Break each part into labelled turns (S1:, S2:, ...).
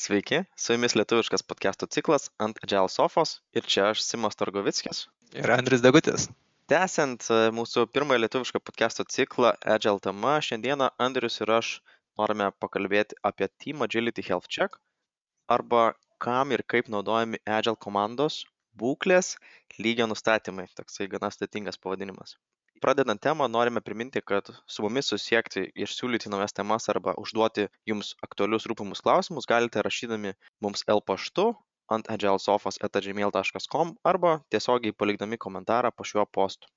S1: Sveiki, su jumis lietuviškas podcastų ciklas ant Agile Sofos ir čia aš Simas Targovickis.
S2: Ir Andris Degutis.
S1: Tęsiant e, mūsų pirmąją lietuvišką podcastų ciklą Agile tema, šiandieną Andrius ir aš norime pakalbėti apie Team Agility Health Check arba kam ir kaip naudojami Agile komandos būklės lygio nustatymai. Toksai gana sudėtingas pavadinimas pradedant temą norime priminti kad su mumis susisiekti ir siūlyti naujas temas arba užduoti jums aktualius rūpimus klausimus galite rašydami mums el paštu ant agilesofas@gmail.com arba tiesiogiai palikdami komentarą po šiuo postu.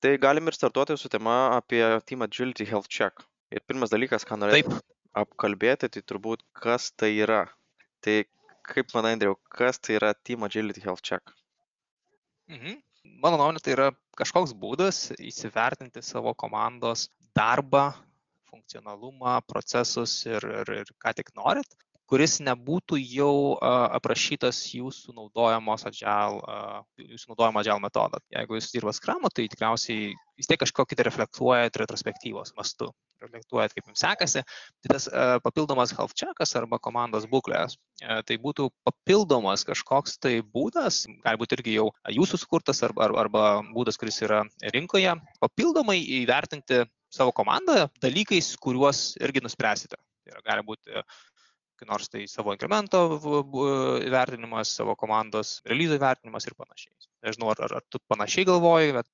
S1: Tai galim ir startuoti su tema apie Team Agility Health Check. Ir pirmas dalykas, ką norėčiau apkalbėti, tai turbūt kas tai yra. Tai kaip manai, Andriau, kas tai yra Team Agility Health Check?
S2: Mhm mano nuomonė tai yra kažkoks būdas įsivertinti savo komandos darbą, funkcionalumą, procesus ir, ir, ir ką tik norit, kuris nebūtų jau aprašytas jūsų naudojamos agile, jūsų naudojamo agile metodą. Jeigu jūs dirba skramu, tai tikriausiai vis tiek kažkokį tai reflektuojat retrospektyvos mastu reflektuojat, kaip jums sekasi, tai tas papildomas health checkas arba komandos būklės, tai būtų papildomas kažkoks tai būdas, galbūt irgi jau jūsų sukurtas arba, arba būdas, kuris yra rinkoje, papildomai įvertinti savo komandą dalykais, kuriuos irgi nuspręsite. Tai yra, gali būti kai nors tai savo inkremento įvertinimas, savo komandos release įvertinimas ir panašiai. Nežinau, ar, ar, ar tu panašiai galvoji, bet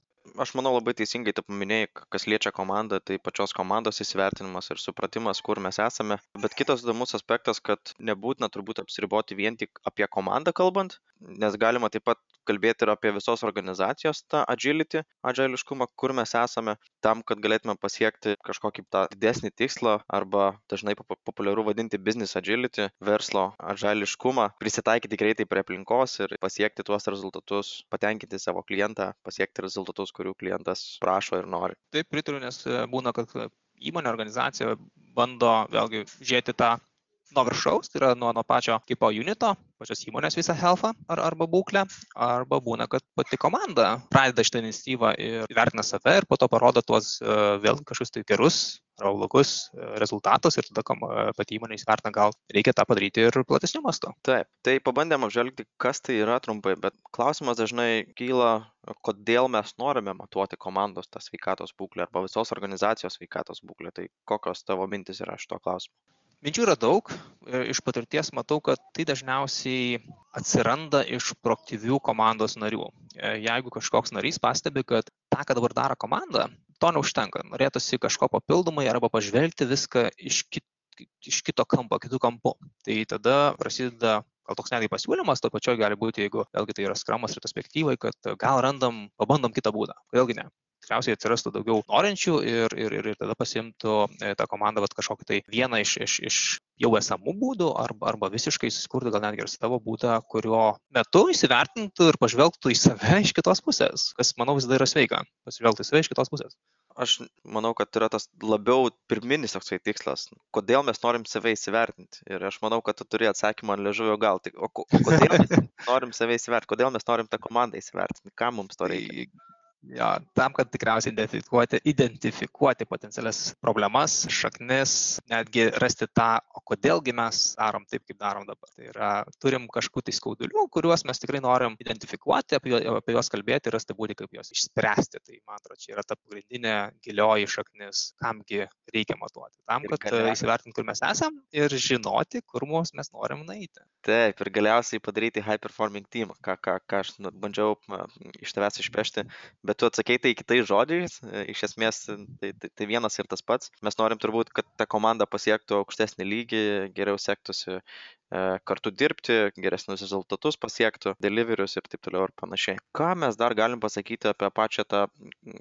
S1: aš manau labai teisingai tu paminėjai kas liečia komandą tai pačios komandos įsivertinimas ir supratimas kur mes esame. Bet kitas įdomus aspektas kad nebūtina turbūt apsiriboti vien tik apie komandą kalbant nes galima taip pat kalbėti ir apie visos organizacijos tą agility adžailiškumą kur mes esame tam kad galėtume pasiekti kažkokį tą didesnį tikslą arba dažnai populiaru vadinti business agility verslo adžailiškumą prisitaikyti greitai prie aplinkos ir pasiekti tuos rezultatus patenkinti savo klientą pasiekti rezultatus kurių klientas prašo ir nori.
S2: Taip, pritariu, nes e, būna, kad e, įmonė, organizacija bando vėlgi žiūrėti tą nuo viršaus, tai yra nuo, nuo pačio kaip unito, pačios įmonės visą healthą ar, arba būklę, arba būna, kad pati komanda pradeda šitą iniciatyvą ir vertina save ir po to parodo tuos uh, vėl kažkokius tai gerus arba blogus rezultatus ir tada pati įmonė įsivertina, gal reikia tą padaryti ir platesniu mastu.
S1: Taip, tai pabandėm apžvelgti, kas tai yra trumpai, bet klausimas dažnai kyla, kodėl mes norime matuoti komandos tą sveikatos būklę arba visos organizacijos sveikatos būklę. Tai kokios tavo mintis yra šito klausimu?
S2: Minčių yra daug, iš patirties matau, kad tai dažniausiai atsiranda iš proaktyvių komandos narių. Jeigu kažkoks narys pastebi, kad tą, ką dabar daro komanda, to neužtenka. Norėtųsi kažko papildomai arba pažvelgti viską iš, kit, iš kito kampo, kitų kampų. Tai tada prasideda gal toks netgi pasiūlymas, to pačioj gali būti, jeigu vėlgi tai yra skramas retrospektyvai, kad gal randam, pabandom kitą būdą. Kodėlgi ne? Tikriausiai atsirastų daugiau norinčių ir, ir, ir tada pasimtų e, tą komandą vat, kažkokį tai vieną iš, iš, iš jau esamų būdų arba, arba visiškai susikurtų gal netgi ir savo būdą, kurio metu įsivertintų ir pažvelgtų į save iš kitos pusės, kas manau visada yra sveika, pažvelgtų į save iš kitos pusės.
S1: Aš manau, kad yra tas labiau pirminis toksai tikslas, kodėl mes norim save įsivertinti. Ir aš manau, kad tu turi atsakymą ant ležuvio gal. Tai, o kodėl mes norim save įsivertinti, kodėl mes norim tą komandą įsivertinti, kam mums to reikia?
S2: Jo, tam, kad tikriausiai identifikuoti, identifikuoti potencialias problemas, šaknis, netgi rasti tą, o kodėlgi mes darom taip, kaip darom dabar. Tai yra, turim kažkokių tai skaudulių, kuriuos mes tikrai norim identifikuoti, apie, apie juos kalbėti ir rasti būdį, kaip juos išspręsti. Tai, man atrodo, čia yra ta pagrindinė gilioji šaknis, kamgi reikia matuoti. Tam, kad įsivertinti, kur mes esam ir žinoti, kur mums mes norim nueiti.
S1: Taip, ir galiausiai padaryti high performing team, ką, ką, ką aš bandžiau iš tavęs išpešti. Bet bet tu atsakei tai kitais žodžiais, e, iš esmės tai, tai, tai vienas ir tas pats. Mes norim turbūt, kad ta komanda pasiektų aukštesnį lygį, geriau sektųsi e, kartu dirbti, geresnius rezultatus pasiektų, deliverius ir taip toliau ir panašiai. Ką mes dar galim pasakyti apie pačią tą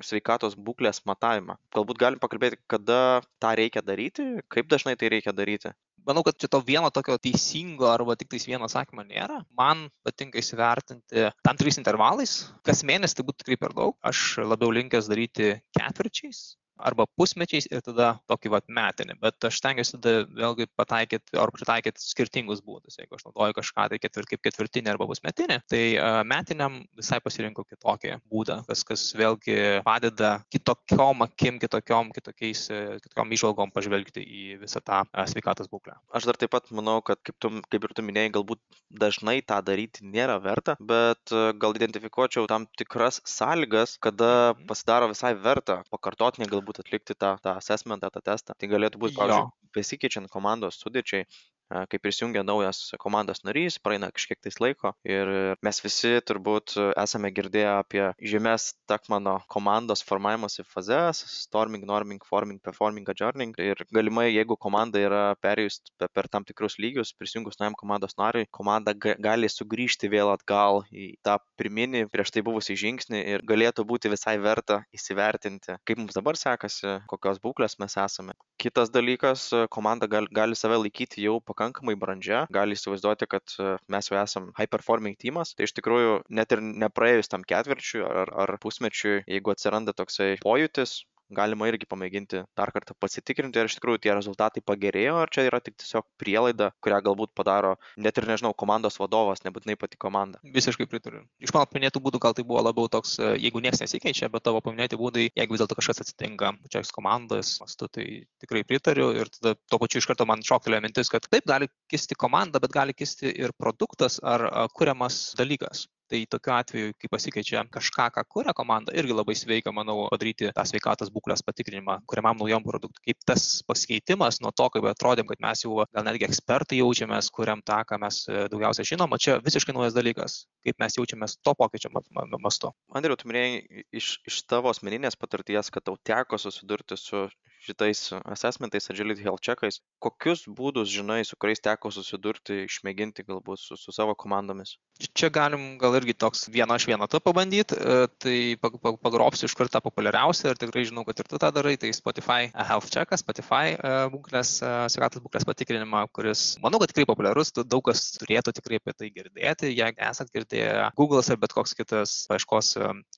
S1: sveikatos būklės matavimą? Galbūt galim pakalbėti, kada tą reikia daryti, kaip dažnai tai reikia daryti
S2: manau, kad čia to vieno tokio teisingo arba tik tais vieno atsakymo nėra. Man patinka įsivertinti tam tikrais intervalais. Kas mėnesį tai būtų tikrai per daug. Aš labiau linkęs daryti ketvirčiais arba pusmečiais ir tada tokį vat metinį. Bet aš stengiuosi tada vėlgi pataikyti ar pritaikyti skirtingus būdus. Jeigu aš naudoju kažką tai ketvir, kaip ketvirtinį arba pusmetinį, tai uh, metiniam visai pasirinkau kitokį būdą, kas, kas vėlgi padeda kitokiom akim, kitokiom, kitokiais, kitokiom išvalgom pažvelgti į visą tą uh, sveikatos būklę.
S1: Aš dar taip pat manau, kad kaip, tu, kaip ir tu minėjai, galbūt dažnai tą daryti nėra verta, bet gal identifikuočiau tam tikras sąlygas, kada mhm. pasidaro visai verta pakartotinai galbūt atlikti tą, tą assessmentą, tą testą. Tai galėtų būti, pavyzdžiui, besikeičiant komandos sudėčiai, kai prisijungia naujas komandos narys, praeina kažkiek tais laiko ir mes visi turbūt esame girdėję apie žymes Takmano komandos formavimosi fazes - storming, norming, forming, performing, adjourning. Ir galimai, jeigu komanda yra perėjus per tam tikrus lygius, prisijungus naujam komandos nariui, komanda gali sugrįžti vėl atgal į tą pirminį prieš tai buvusį žingsnį ir galėtų būti visai verta įsivertinti, kaip mums dabar sekasi, kokios būklės mes esame. Kitas dalykas, komanda gali, gali save laikyti jau pakankamai pakankamai brandžia. Gali įsivaizduoti kad e, mes jau esam high performing tymas tai iš tikrųjų net ir nepraėjus tam ketvirčiui ar ar pusmečiui jeigu atsiranda toksai pojūtis galima irgi pamėginti dar kartą pasitikrinti, ar iš tikrųjų tie rezultatai pagerėjo, ar čia yra tik tiesiog prielaida, kurią galbūt padaro net ir, nežinau, komandos vadovas, nebūtinai pati komanda.
S2: Visiškai pritariu. Iš mano paminėtų būdų gal tai buvo labiau toks, e, jeigu niekas nesikeičia, bet tavo paminėti būdai, jeigu vis dėlto kažkas atsitinka pačios komandos mastu, tai tikrai pritariu ir tada tuo pačiu iš karto man šoktelėjo mintis, kad taip gali kisti komanda, bet gali kisti ir produktas ar kuriamas dalykas tai tokiu atveju kai pasikeičia kažką ką kuria komanda irgi labai sveika manau padaryti tą sveikatos būklės patikrinimą kuriamam naujam produktui. Kaip tas pasikeitimas nuo to kaip atrodėm kad mes jau gal netgi ekspertai jaučiamės kuriam tą ką mes e, daugiausia žinom o čia visiškai naujas dalykas kaip mes jaučiamės to pokyčio mastu.
S1: Andriau tu minėjai iš iš tavo asmeninės patirties kad tau teko susidurti su šitais assessmentais agility health checkais kokius būdus žinai su kuriais teko susidurti išmėginti galbūt su su savo komandomis
S2: čia galim gal irgi toks vieno iš vieno tu pabandyt, e, tai pagrobsiu iš karto populiariausią ir tikrai žinau, kad ir tu tą darai, tai Spotify Health Check, Spotify e, būklės, e, sveikatos būklės patikrinimą, kuris, manau, kad tikrai populiarus, daug kas turėtų tikrai apie tai girdėti, jeigu esat girdėję, Google'as ar bet koks kitas paieškos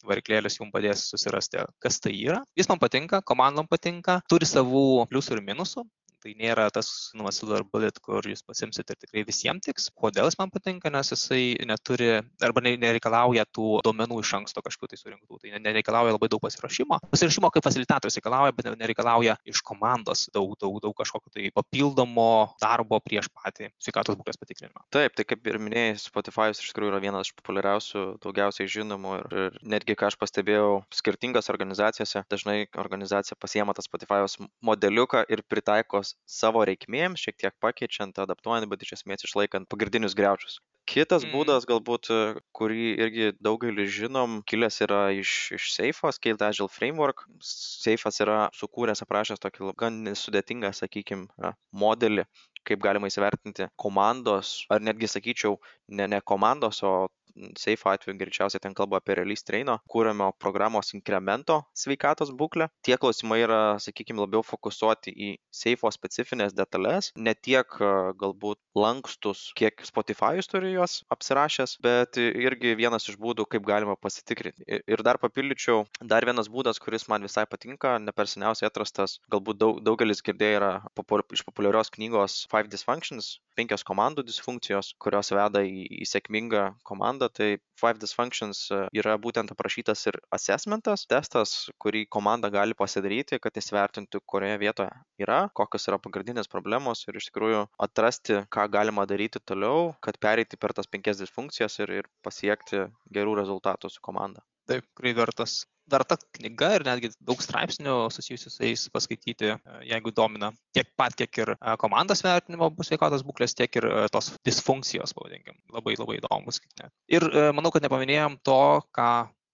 S2: variklėlis jums padės susirasti, kas tai yra. Jis man patinka, komandom patinka, turi savų pliusų ir minusų, tai nėra tas silver bullet, kur jūs pasimsit ir tikrai visiems tiks. Kodėl jis man patinka, nes jisai neturi arba nereikalauja tų duomenų iš anksto kažkokių tai surinktų, tai nereikalauja labai daug pasirašymo. Pasirašymo kaip facilitatorius reikalauja, bet nereikalauja iš komandos daug, daug, daug kažkokio tai papildomo darbo prieš patį sveikatos būklės patikrinimą.
S1: Taip, tai kaip ir minėjai, Spotify iš tikrųjų yra vienas iš populiariausių, daugiausiai žinomų ir, ir netgi, ką aš pastebėjau, skirtingas organizacijose, dažnai organizacija pasiema tą Spotify'os modeliuką ir pritaikos savo reikmėms, šiek tiek pakeičiant, adaptuojant, bet iš esmės išlaikant pagrindinius greučius. Kitas mm. būdas, galbūt, kurį irgi daugelis žinom, kilęs yra iš, iš Seifo, Scaled Agile Framework. Seifas yra sukūręs, aprašęs tokį gan sudėtingą, sakykime, modelį, kaip galima įsivertinti komandos, ar netgi sakyčiau, ne, ne komandos, o Seifo atveju greičiausiai ten kalba apie release traino, kūrimo programos inkremento sveikatos būklę. Tie klausimai yra, sakykime, labiau fokusuoti į Seifo specifines detalės, ne tiek galbūt lankstus, kiek Spotify'us turi juos apsirašęs, bet irgi vienas iš būdų, kaip galima pasitikrinti. Ir dar papildyčiau, dar vienas būdas, kuris man visai patinka, ne per seniausiai atrastas, galbūt daug, daugelis girdėjo yra popul, iš populiarios knygos Five Dysfunctions, penkios komandų disfunkcijos, kurios veda į, į sėkmingą komandą komandą tai five dysfunctions e, yra būtent aprašytas ir assessmentas testas kurį komanda gali pasidaryti kad įsivertintų kurioje vietoje yra kokios yra pagrindinės problemos ir iš tikrųjų atrasti ką galima daryti toliau kad pereiti per tas penkias disfunkcijas ir ir pasiekti gerų rezultatų su komanda.
S2: Taip tikrai vertas verta knyga ir netgi daug straipsnių susijusių su jais paskaityti, e, jeigu domina tiek pat, kiek ir e, komandos vertinimo sveikatos būklės, tiek ir e, tos disfunkcijos, pavadinkim. Labai labai įdomus. Ir manau, kad nepaminėjom to, ką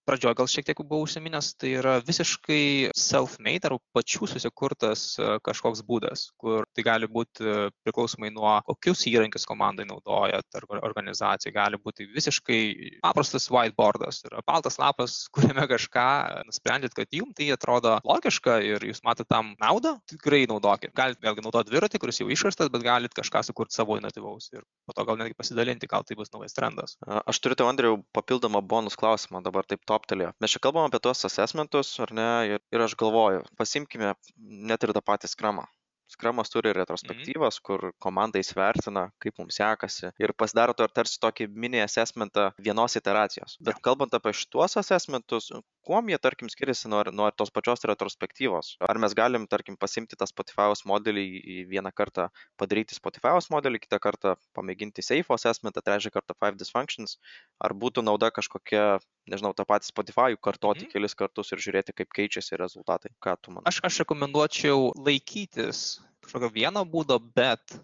S2: pradžioj gal šiek tiek buvau užsiminęs, tai yra visiškai self-made ar pačių susikurtas e, kažkoks būdas, kur tai gali būti priklausomai nuo kokius įrankius komandai naudojat ar organizacijai, gali būti visiškai paprastas whiteboardas, tai yra baltas lapas, kuriame kažką nusprendėt, kad jums tai atrodo logiška ir jūs matote tam naudą, tikrai naudokit. Galite vėlgi naudoti dviratį, kuris jau išrastas, bet galite kažką sukurti savo inovatyvaus ir po to gal netgi pasidalinti, gal tai bus naujas trendas.
S1: Aš turiu tau, Andriu, papildomą bonus klausimą dabar taip to šoktelėjo. Mes čia kalbam apie tuos assessmentus, ar ne, ir, ir aš galvoju, pasimkime net ir tą patį skramą. Skramas turi retrospektyvas, kur komanda įsvertina, kaip mums sekasi ir pasidaro to tarsi tokį mini assessmentą vienos iteracijos. Bet kalbant apie šituos assessmentus, kuom jie, tarkim, skiriasi nuo, nuo tos pačios retrospektyvos? Ar mes galim, tarkim, pasimti tą Spotify'os modelį į vieną kartą padaryti Spotify'os modelį, kitą kartą pamėginti Safe assessmentą, trečią kartą Five Dysfunctions, ar būtų nauda kažkokia, nežinau, tą patį Spotify'ų kartoti mm. kelis kartus ir žiūrėti, kaip keičiasi rezultatai. Ką tu manai?
S2: Aš, aš rekomenduočiau laikytis kažkokio vieno būdo, bet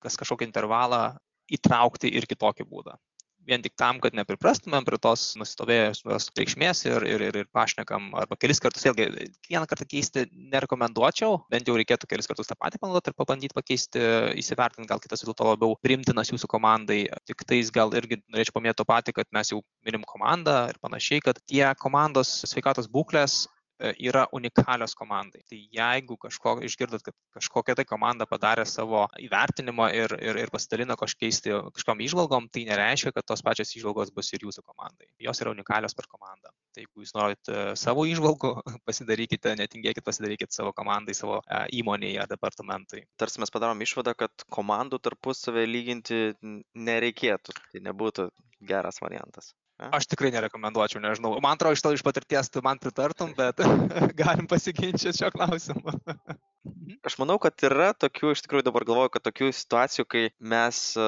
S2: kas kažkokį intervalą įtraukti ir kitokį būdą. Vien tik tam, kad nepriprastumėm prie tos nusistovėjusios reikšmės ir, ir, ir, ir pašnekam, arba kelis kartus, vėlgi, vieną kartą keisti nerekomenduočiau, bent jau reikėtų kelis kartus tą patį panaudoti ir pabandyti pakeisti, įsivertinti, gal kitas vis dėlto labiau primtinas jūsų komandai. Tik tais gal irgi norėčiau paminėti to patį, kad mes jau minim komandą ir panašiai, kad tie komandos sveikatos būklės yra unikalios komandai. Tai jeigu kažko išgirdot, kad kažkokia tai komanda padarė savo įvertinimą ir, ir, ir pasidalino kažkokiam išvalgom, tai nereiškia, kad tos pačios išvalgos bus ir jūsų komandai. Jos yra unikalios per komandą. Tai jeigu jūs norit e, savo išvalgų, pasidarykite, netingėkite, pasidarykite savo komandai, savo e, įmonėje, departamentui.
S1: Tarsi mes padarom išvadą, kad komandų tarpusavę lyginti nereikėtų. Tai nebūtų geras variantas.
S2: Aš tikrai nerekomenduočiau, nežinau. Man atrodo, iš to iš patirties tu man pritartum, bet galim pasiginčyti šio klausimu.
S1: Mhm. Aš manau, kad yra tokių, iš tikrųjų dabar galvoju, kad tokių situacijų, kai mes e,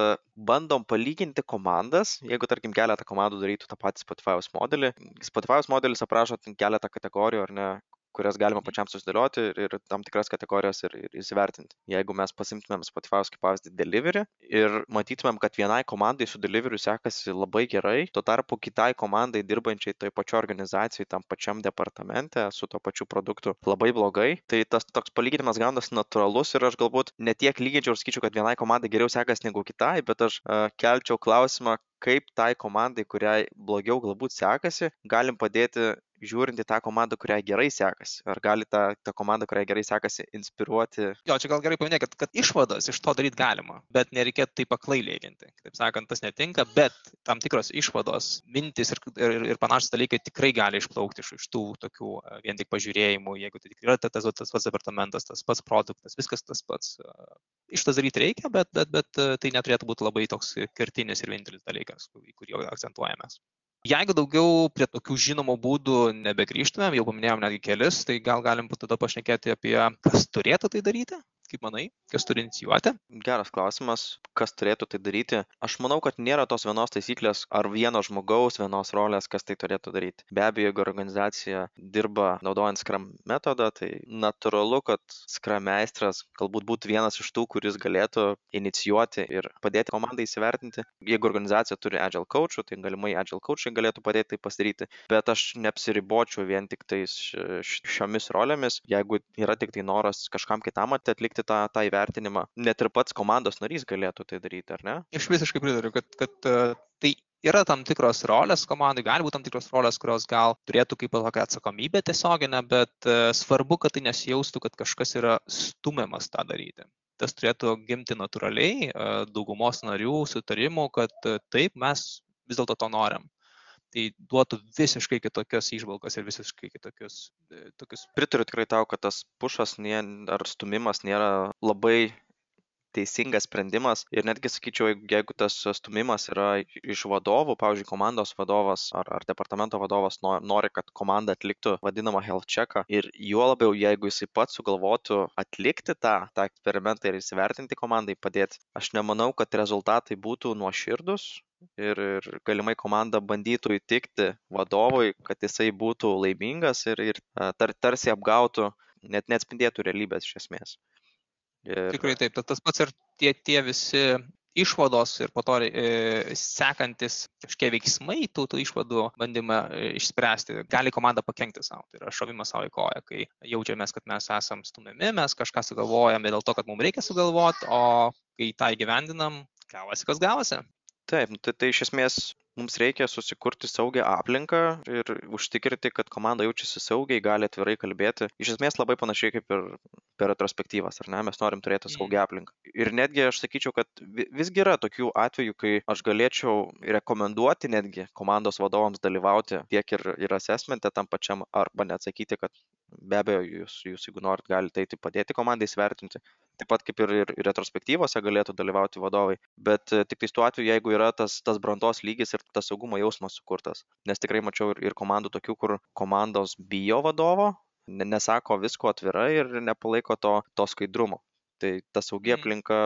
S1: bandom palyginti komandas, jeigu, tarkim, keletą komandų darytų tą patį Spotify'os modelį. Spotify'os modelis aprašo keletą kategorijų, ar ne, kurias galima pačiam susidėlioti ir, ir tam tikras kategorijas ir, ir įsivertinti. Jeigu mes pasimtumėm Spotify'us kaip pavyzdį delivery ir matytumėm, kad vienai komandai su delivery sekasi labai gerai, tuo tarpu kitai komandai dirbančiai toj pačioj organizacijai, tam pačiam departamente su to pačiu produktu labai blogai, tai tas toks palyginimas gaunasi natūralus ir aš galbūt ne tiek lyginčiau ir sakyčiau, kad vienai komandai geriau sekasi negu kitai, bet aš uh, kelčiau klausimą, kaip tai komandai, kuriai blogiau galbūt sekasi, galim padėti žiūrint į tą komandą, kuriai gerai sekasi. Ar gali ta, ta komanda, kuriai gerai sekasi, inspiruoti?
S2: Jo, čia gal gerai paminėti, kad, kad išvadas iš to daryti galima, bet nereikėtų taip aklai lyginti. Taip sakant, tas netinka, bet tam tikros išvados, mintis ir, ir, ir panašus dalykai tikrai gali išplaukti iš, iš tų tokių vien tik pažiūrėjimų, jeigu tai tik yra tas, tas pats departamentas, tas pats produktas, viskas tas pats. E, Ištas daryti reikia, bet, bet, bet tai neturėtų būti labai toks kertinis ir vienintelis dalykas, į kurį akcentuojamės. Jeigu daugiau prie tokių žinomų būdų nebegrįžtumėm, jau paminėjom netgi kelis, tai gal galim tada pašnekėti apie, kas turėtų tai daryti, kaip manai, kas turi inicijuoti?
S1: Geras klausimas, kas turėtų tai daryti. Aš manau, kad nėra tos vienos taisyklės ar vieno žmogaus, vienos rolės, kas tai turėtų daryti. Be abejo, jeigu organizacija dirba naudojant Scrum metodą, tai natūralu, kad Scrum meistras galbūt būtų vienas iš tų, kuris galėtų inicijuoti ir padėti komandai įsivertinti. Jeigu organizacija turi Agile coachų, tai galimai Agile coachai galėtų padėti tai pasidaryti, bet aš neapsiribočiau vien tik tais šiomis rolėmis. Jeigu yra tik tai noras kažkam kitam atlikti atlikti tą, tą įvertinimą. Net ir pats komandos narys galėtų tai daryti, ar ne?
S2: Aš visiškai pritariu, kad, kad uh, tai yra tam tikros rolės komandai, gali būti tam tikros rolės, kurios gal turėtų kaip tokia atsakomybė tiesioginė, bet uh, svarbu, kad tai nesijaustų, kad kažkas yra stumiamas tą daryti. Tas turėtų gimti natūraliai, uh, daugumos narių sutarimų, kad taip mes vis dėlto to norim tai duotų visiškai kitokias išvalgas ir visiškai kitokius.
S1: E, tokius... Pritariu tikrai tau, kad tas pušas nė, ar stumimas nėra labai teisingas sprendimas ir netgi sakyčiau, jeigu tas stumimas yra iš vadovų, pavyzdžiui, komandos vadovas ar, ar departamento vadovas nori, kad komanda atliktų vadinamą health checką ir juo labiau, jeigu jisai pats sugalvotų atlikti tą, tą eksperimentą ir įsivertinti komandai padėti, aš nemanau, kad rezultatai būtų nuoširdus, ir, ir galimai komanda bandytų įtikti vadovui, kad jisai būtų laimingas ir, ir tar, tarsi apgautų, net neatspindėtų realybės iš esmės.
S2: Ir... Tikrai taip, tas pats ir tie, tie visi išvados ir po to e, sekantis kažkokie veiksmai tų, tų išvadų bandymą e, išspręsti, gali komanda pakengti savo. Tai yra šovimas savo į koją, kai jaučiamės, kad mes esam stumiami, mes kažką sugalvojame dėl to, kad mums reikia sugalvoti, o kai tą įgyvendinam, gavosi, kas gavosi.
S1: Taip, nu, tai, tai iš esmės mums reikia susikurti saugią aplinką ir užtikrinti, kad komanda jaučiasi saugiai, gali atvirai kalbėti. Iš esmės labai panašiai kaip ir per retrospektyvas, ar ne, mes norim turėti saugią aplinką. Ir netgi aš sakyčiau, kad visgi yra tokių atvejų, kai aš galėčiau rekomenduoti netgi komandos vadovams dalyvauti tiek ir, ir assessmente tam pačiam, arba neatsakyti, kad be abejo, jūs, jūs jeigu norit, galite eiti padėti komandai įsivertinti. Taip pat kaip ir, ir retrospektyvose galėtų dalyvauti vadovai. Bet tik tai tuo atveju, jeigu yra tas, tas brandos lygis ir tas saugumo jausmas sukurtas. Nes tikrai mačiau ir, ir komandų tokių, kur komandos bijo vadovo, nesako visko atvirai ir nepalaiko to, to skaidrumo. Tai ta saugi mhm. aplinka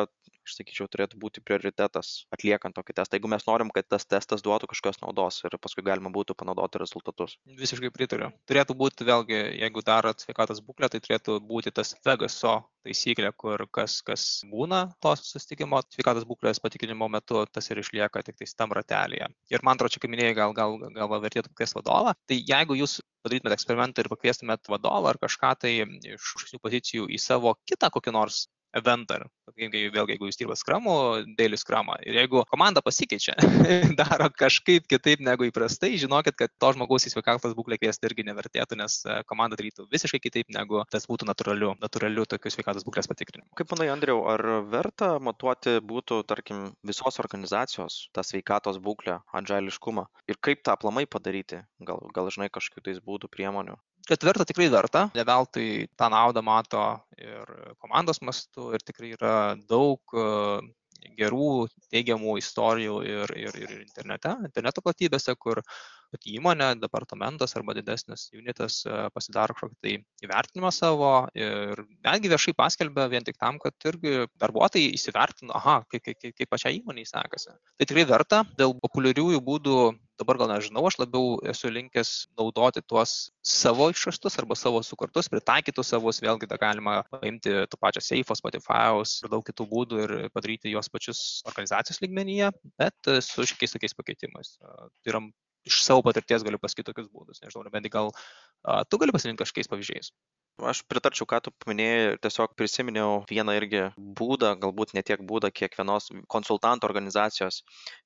S1: aš sakyčiau, turėtų būti prioritetas atliekant tokį testą, jeigu mes norim, kad tas testas duotų kažkokios naudos ir paskui galima būtų panaudoti rezultatus.
S2: Visiškai pritariu. Turėtų būti, vėlgi, jeigu darot sveikatos būklę, tai turėtų būti tas Vegaso taisyklė, kur kas, kas būna to susitikimo sveikatos būklės patikrinimo metu, tas ir išlieka tik tai tam ratelėje. Ir man atrodo, čia kaip minėjai, gal, gal, gal, gal vertėtų pakviesti vadovą. Tai jeigu jūs padarytumėt eksperimentą ir pakviestumėt vadovą ar kažką tai iš aukštesnių pozicijų į savo kitą kokį nors eventą, vėlgi, jeigu jūs dirbat skramų, daily skramą. Ir jeigu komanda pasikeičia, daro kažkaip kitaip negu įprastai, žinokit, kad to žmogaus į sveikatos būklę kviesti irgi nevertėtų, nes e, komanda darytų visiškai kitaip, negu tas būtų natūraliu, natūraliu tokiu sveikatos būklės patikrinimu.
S1: Kaip manai, Andriau, ar verta matuoti būtų, tarkim, visos organizacijos tą sveikatos būklę, adžališkumą ir kaip tą aplamai padaryti? Gal, gal žinai kažkokių tais būdų priemonių?
S2: Kad verta tikrai verta, ne veltui tą naudą mato ir komandos mastu ir tikrai yra daug e, gerų, teigiamų istorijų ir, ir, ir internete, interneto platybėse, kur įmonė, departamentas arba didesnis unitas e, pasidaro kažkokį tai įvertinimą savo ir netgi viešai paskelbia vien tik tam, kad irgi darbuotojai įsivertino, aha, kaip, kaip, kaip pačiai įmoniai sekasi. Tai tikrai verta, dėl populiariųjų būdų dabar gal nežinau, aš labiau esu linkęs naudoti tuos savo išraštus arba savo sukurtus, pritaikytus savus, vėlgi tą galima paimti tų pačią Seifo, Spotify'aus ir daug kitų būdų ir padaryti juos pačius organizacijos lygmenyje, bet su šiokiais tokiais pakeitimais. Tai yra iš savo patirties galiu pasakyti tokius būdus, nežinau, bent gal a, tu gali pasirinkti kažkokiais pavyzdžiais.
S1: Aš pritarčiau, ką tu paminėjai, tiesiog prisiminiau vieną irgi būdą, galbūt ne tiek būdą kiekvienos konsultantų organizacijos,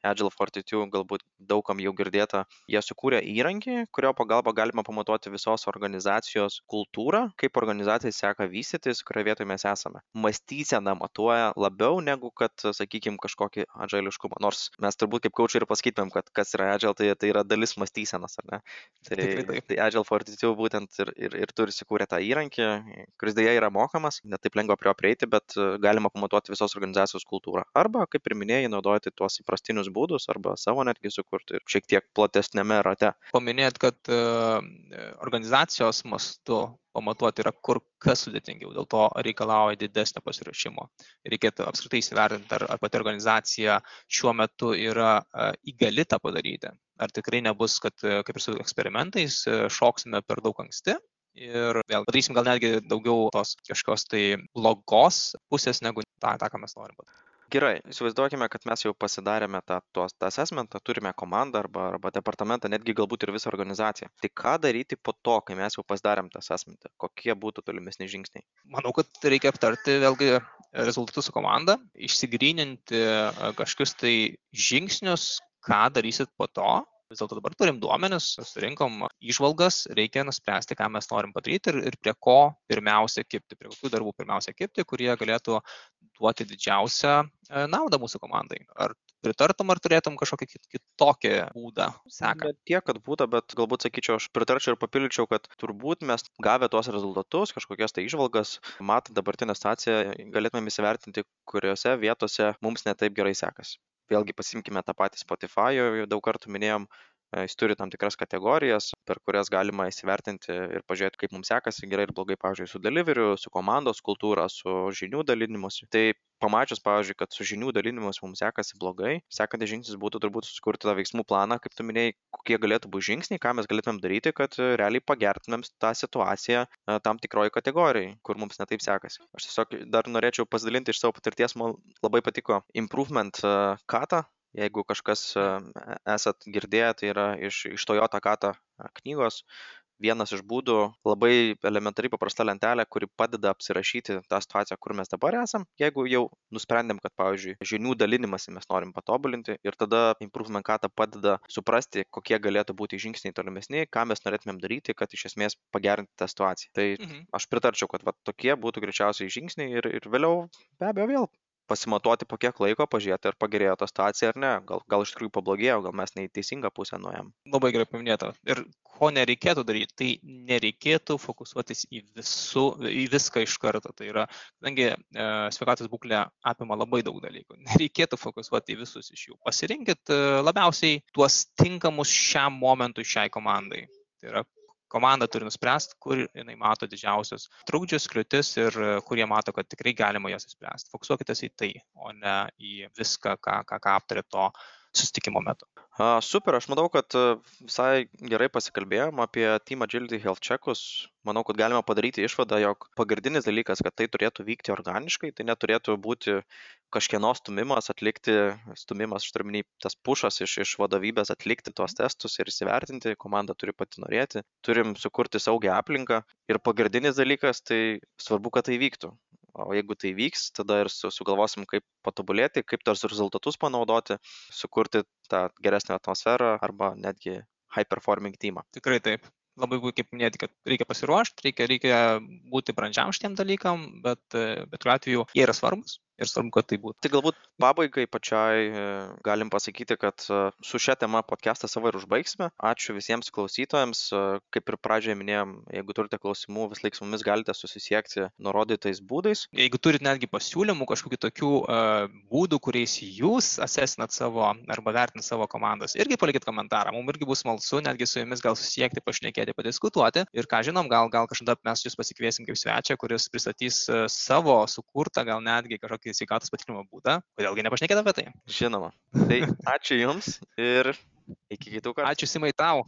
S1: Agile Fortitude, galbūt daugam jau girdėta, jie sukūrė įrankį, kurio pagalba galima pamatuoti visos organizacijos kultūrą, kaip organizacijai seka vystytis, kurioje vietoje mes esame. Mąstysena matuoja labiau negu kad, sakykime, kažkokį agiliškumą. Nors mes turbūt kaip kočiai ir pasakytumėm, kad kas yra Agile, tai, tai yra dalis mąstysenos, ar ne? Tai, tai Agile Fortitude būtent ir, ir, ir turi įsikūrę tą įrankį įrankį, kuris dėja yra mokamas, netaip lengva prie jo prieiti, bet e, galima pamatuoti visos organizacijos kultūrą. Arba, kaip ir minėjai, naudoti tuos įprastinius būdus, arba savo netgi sukurti šiek tiek platesnėme rate.
S2: Paminėt, kad e, organizacijos mastu pamatuoti yra kur kas sudėtingiau, dėl to reikalauja didesnio pasiruošimo. Reikėtų apskritai įsivertinti, ar, ar pati organizacija šiuo metu yra e, įgali tą padaryti. Ar tikrai nebus, kad kaip ir su eksperimentais šoksime per daug anksti ir vėl padarysim gal netgi daugiau tos kažkokios tai blogos pusės negu tą, tą ką mes norim.
S1: Gerai, įsivaizduokime, kad mes jau pasidarėme tą, tuos, tą assessmentą, turime komandą arba, arba departamentą, netgi galbūt ir visą organizaciją. Tai ką daryti po to, kai mes jau pasidarėm tą assessmentą? Kokie būtų tolimesni žingsniai?
S2: Manau, kad reikia aptarti vėlgi rezultatus su komanda, išsigryninti kažkokius tai žingsnius, ką darysit po to, vis dėlto dabar turim duomenis, surinkom įžvalgas, reikia nuspręsti, ką mes norim padaryti ir, ir prie ko pirmiausia kipti, prie kokių darbų pirmiausia kipti, kurie galėtų duoti didžiausią e, naudą mūsų komandai. Ar pritartum, ar turėtum kažkokį kitokį būdą seką?
S1: Ne tiek, kad būdą, bet galbūt sakyčiau, aš pritarčiau ir papildyčiau, kad turbūt mes gavę tuos rezultatus, kažkokias tai išvalgas, matant dabartinę situaciją, galėtume įsivertinti, kuriuose vietose mums netaip gerai sekasi vėlgi pasimkime tą patį Spotify, jau daug kartų minėjom, jis turi tam tikras kategorijas, per kurias galima įsivertinti ir pažiūrėti, kaip mums sekasi gerai ir blogai, pavyzdžiui, su deliveriu, su komandos kultūra, su žinių dalinimuose. Tai pamačius, pavyzdžiui, kad su žinių dalinimus mums sekasi blogai, sekantis žingsnis būtų turbūt susikurti tą veiksmų planą, kaip tu minėjai, kokie galėtų būti žingsniai, ką mes galėtumėm daryti, kad realiai pagertumėm tą situaciją tam tikroji kategorijai, kur mums netaip sekasi. Aš tiesiog dar norėčiau pasidalinti iš savo patirties, man labai patiko improvement kata. Jeigu kažkas esat girdėję, tai yra iš, iš Toyota kata knygos, vienas iš būdų labai elementariai paprasta lentelė, kuri padeda apsirašyti tą situaciją, kur mes dabar esam, jeigu jau nusprendėm, kad, pavyzdžiui, žinių dalinimąsi mes norim patobulinti ir tada improvement kata padeda suprasti, kokie galėtų būti žingsniai tolimesni, ką mes norėtumėm daryti, kad iš esmės pagerinti tą situaciją. Tai mhm. aš pritarčiau, kad va, tokie būtų greičiausiai žingsniai ir, ir vėliau be abejo vėl pasimatuoti po kiek laiko, pažiūrėti, ar pagerėjo ta situacija ar ne. Gal, gal iš tikrųjų pablogėjo, gal mes ne į teisingą pusę nuėjom.
S2: Labai gerai paminėta. Ir ko nereikėtų daryti, tai nereikėtų fokusuotis į, visu, į viską iš karto. Tai yra, kadangi e, sveikatos būklė apima labai daug dalykų, nereikėtų fokusuoti į visus iš jų. Pasirinkit e, labiausiai tuos tinkamus šiam momentui šiai komandai. Tai yra komanda turi nuspręsti, kur jinai mato didžiausius trukdžius, kliūtis ir e, kur jie mato, kad tikrai galima jas įspręsti. Fokusuokitės į tai, o ne į viską, ką, ką, ką aptarė to susitikimo metu.
S1: A, super, aš manau, kad e, visai gerai pasikalbėjom apie Team Agility Health Checkus. Manau, kad galime padaryti išvadą, jog pagrindinis dalykas, kad tai turėtų vykti organiškai, tai neturėtų būti kažkieno stumimas, atlikti, stumimas, aš turiu tas pušas iš, iš vadovybės atlikti tuos testus ir įsivertinti, komanda turi pati norėti, turim sukurti saugią aplinką ir pagrindinis dalykas, tai svarbu, kad tai vyktų o jeigu tai vyks tada ir su sugalvosim kaip patobulėti kaip tuos rezultatus panaudoti sukurti tą geresnę atmosferą arba netgi high performing teamą.
S2: Tikrai taip. Labai kaip minėti kad reikia pasiruošt reikia reikia būti brandžiam šitiem dalykam bet bet kuriuo atveju jie yra svarbūs ir svarbu, kad tai būtų.
S1: Tai galbūt pabaigai pačiai e, galim pasakyti, kad e, su šia tema podcastą savo ir užbaigsime. Ačiū visiems klausytojams. E, kaip ir pradžioje minėjom, jeigu turite klausimų, vis laik su mumis galite susisiekti nurodytais būdais.
S2: Jeigu turite netgi pasiūlymų, kažkokių tokių uh, būdų, kuriais jūs asesinat savo arba vertinat savo komandas, irgi palikit komentarą. Mums irgi bus smalsu netgi su jumis gal susisiekti, pašnekėti, padiskutuoti. Ir ką žinom, gal, gal kažkada mes jūs pasikviesim kaip svečią, kuris pristatys savo sukurtą, gal netgi kažkokį tokį sveikatos patikrinimo būdą, kodėlgi nepašnekėti apie tai.
S1: Žinoma. Tai ačiū Jums ir iki kitų kartų.
S2: Ačiū Simai tau.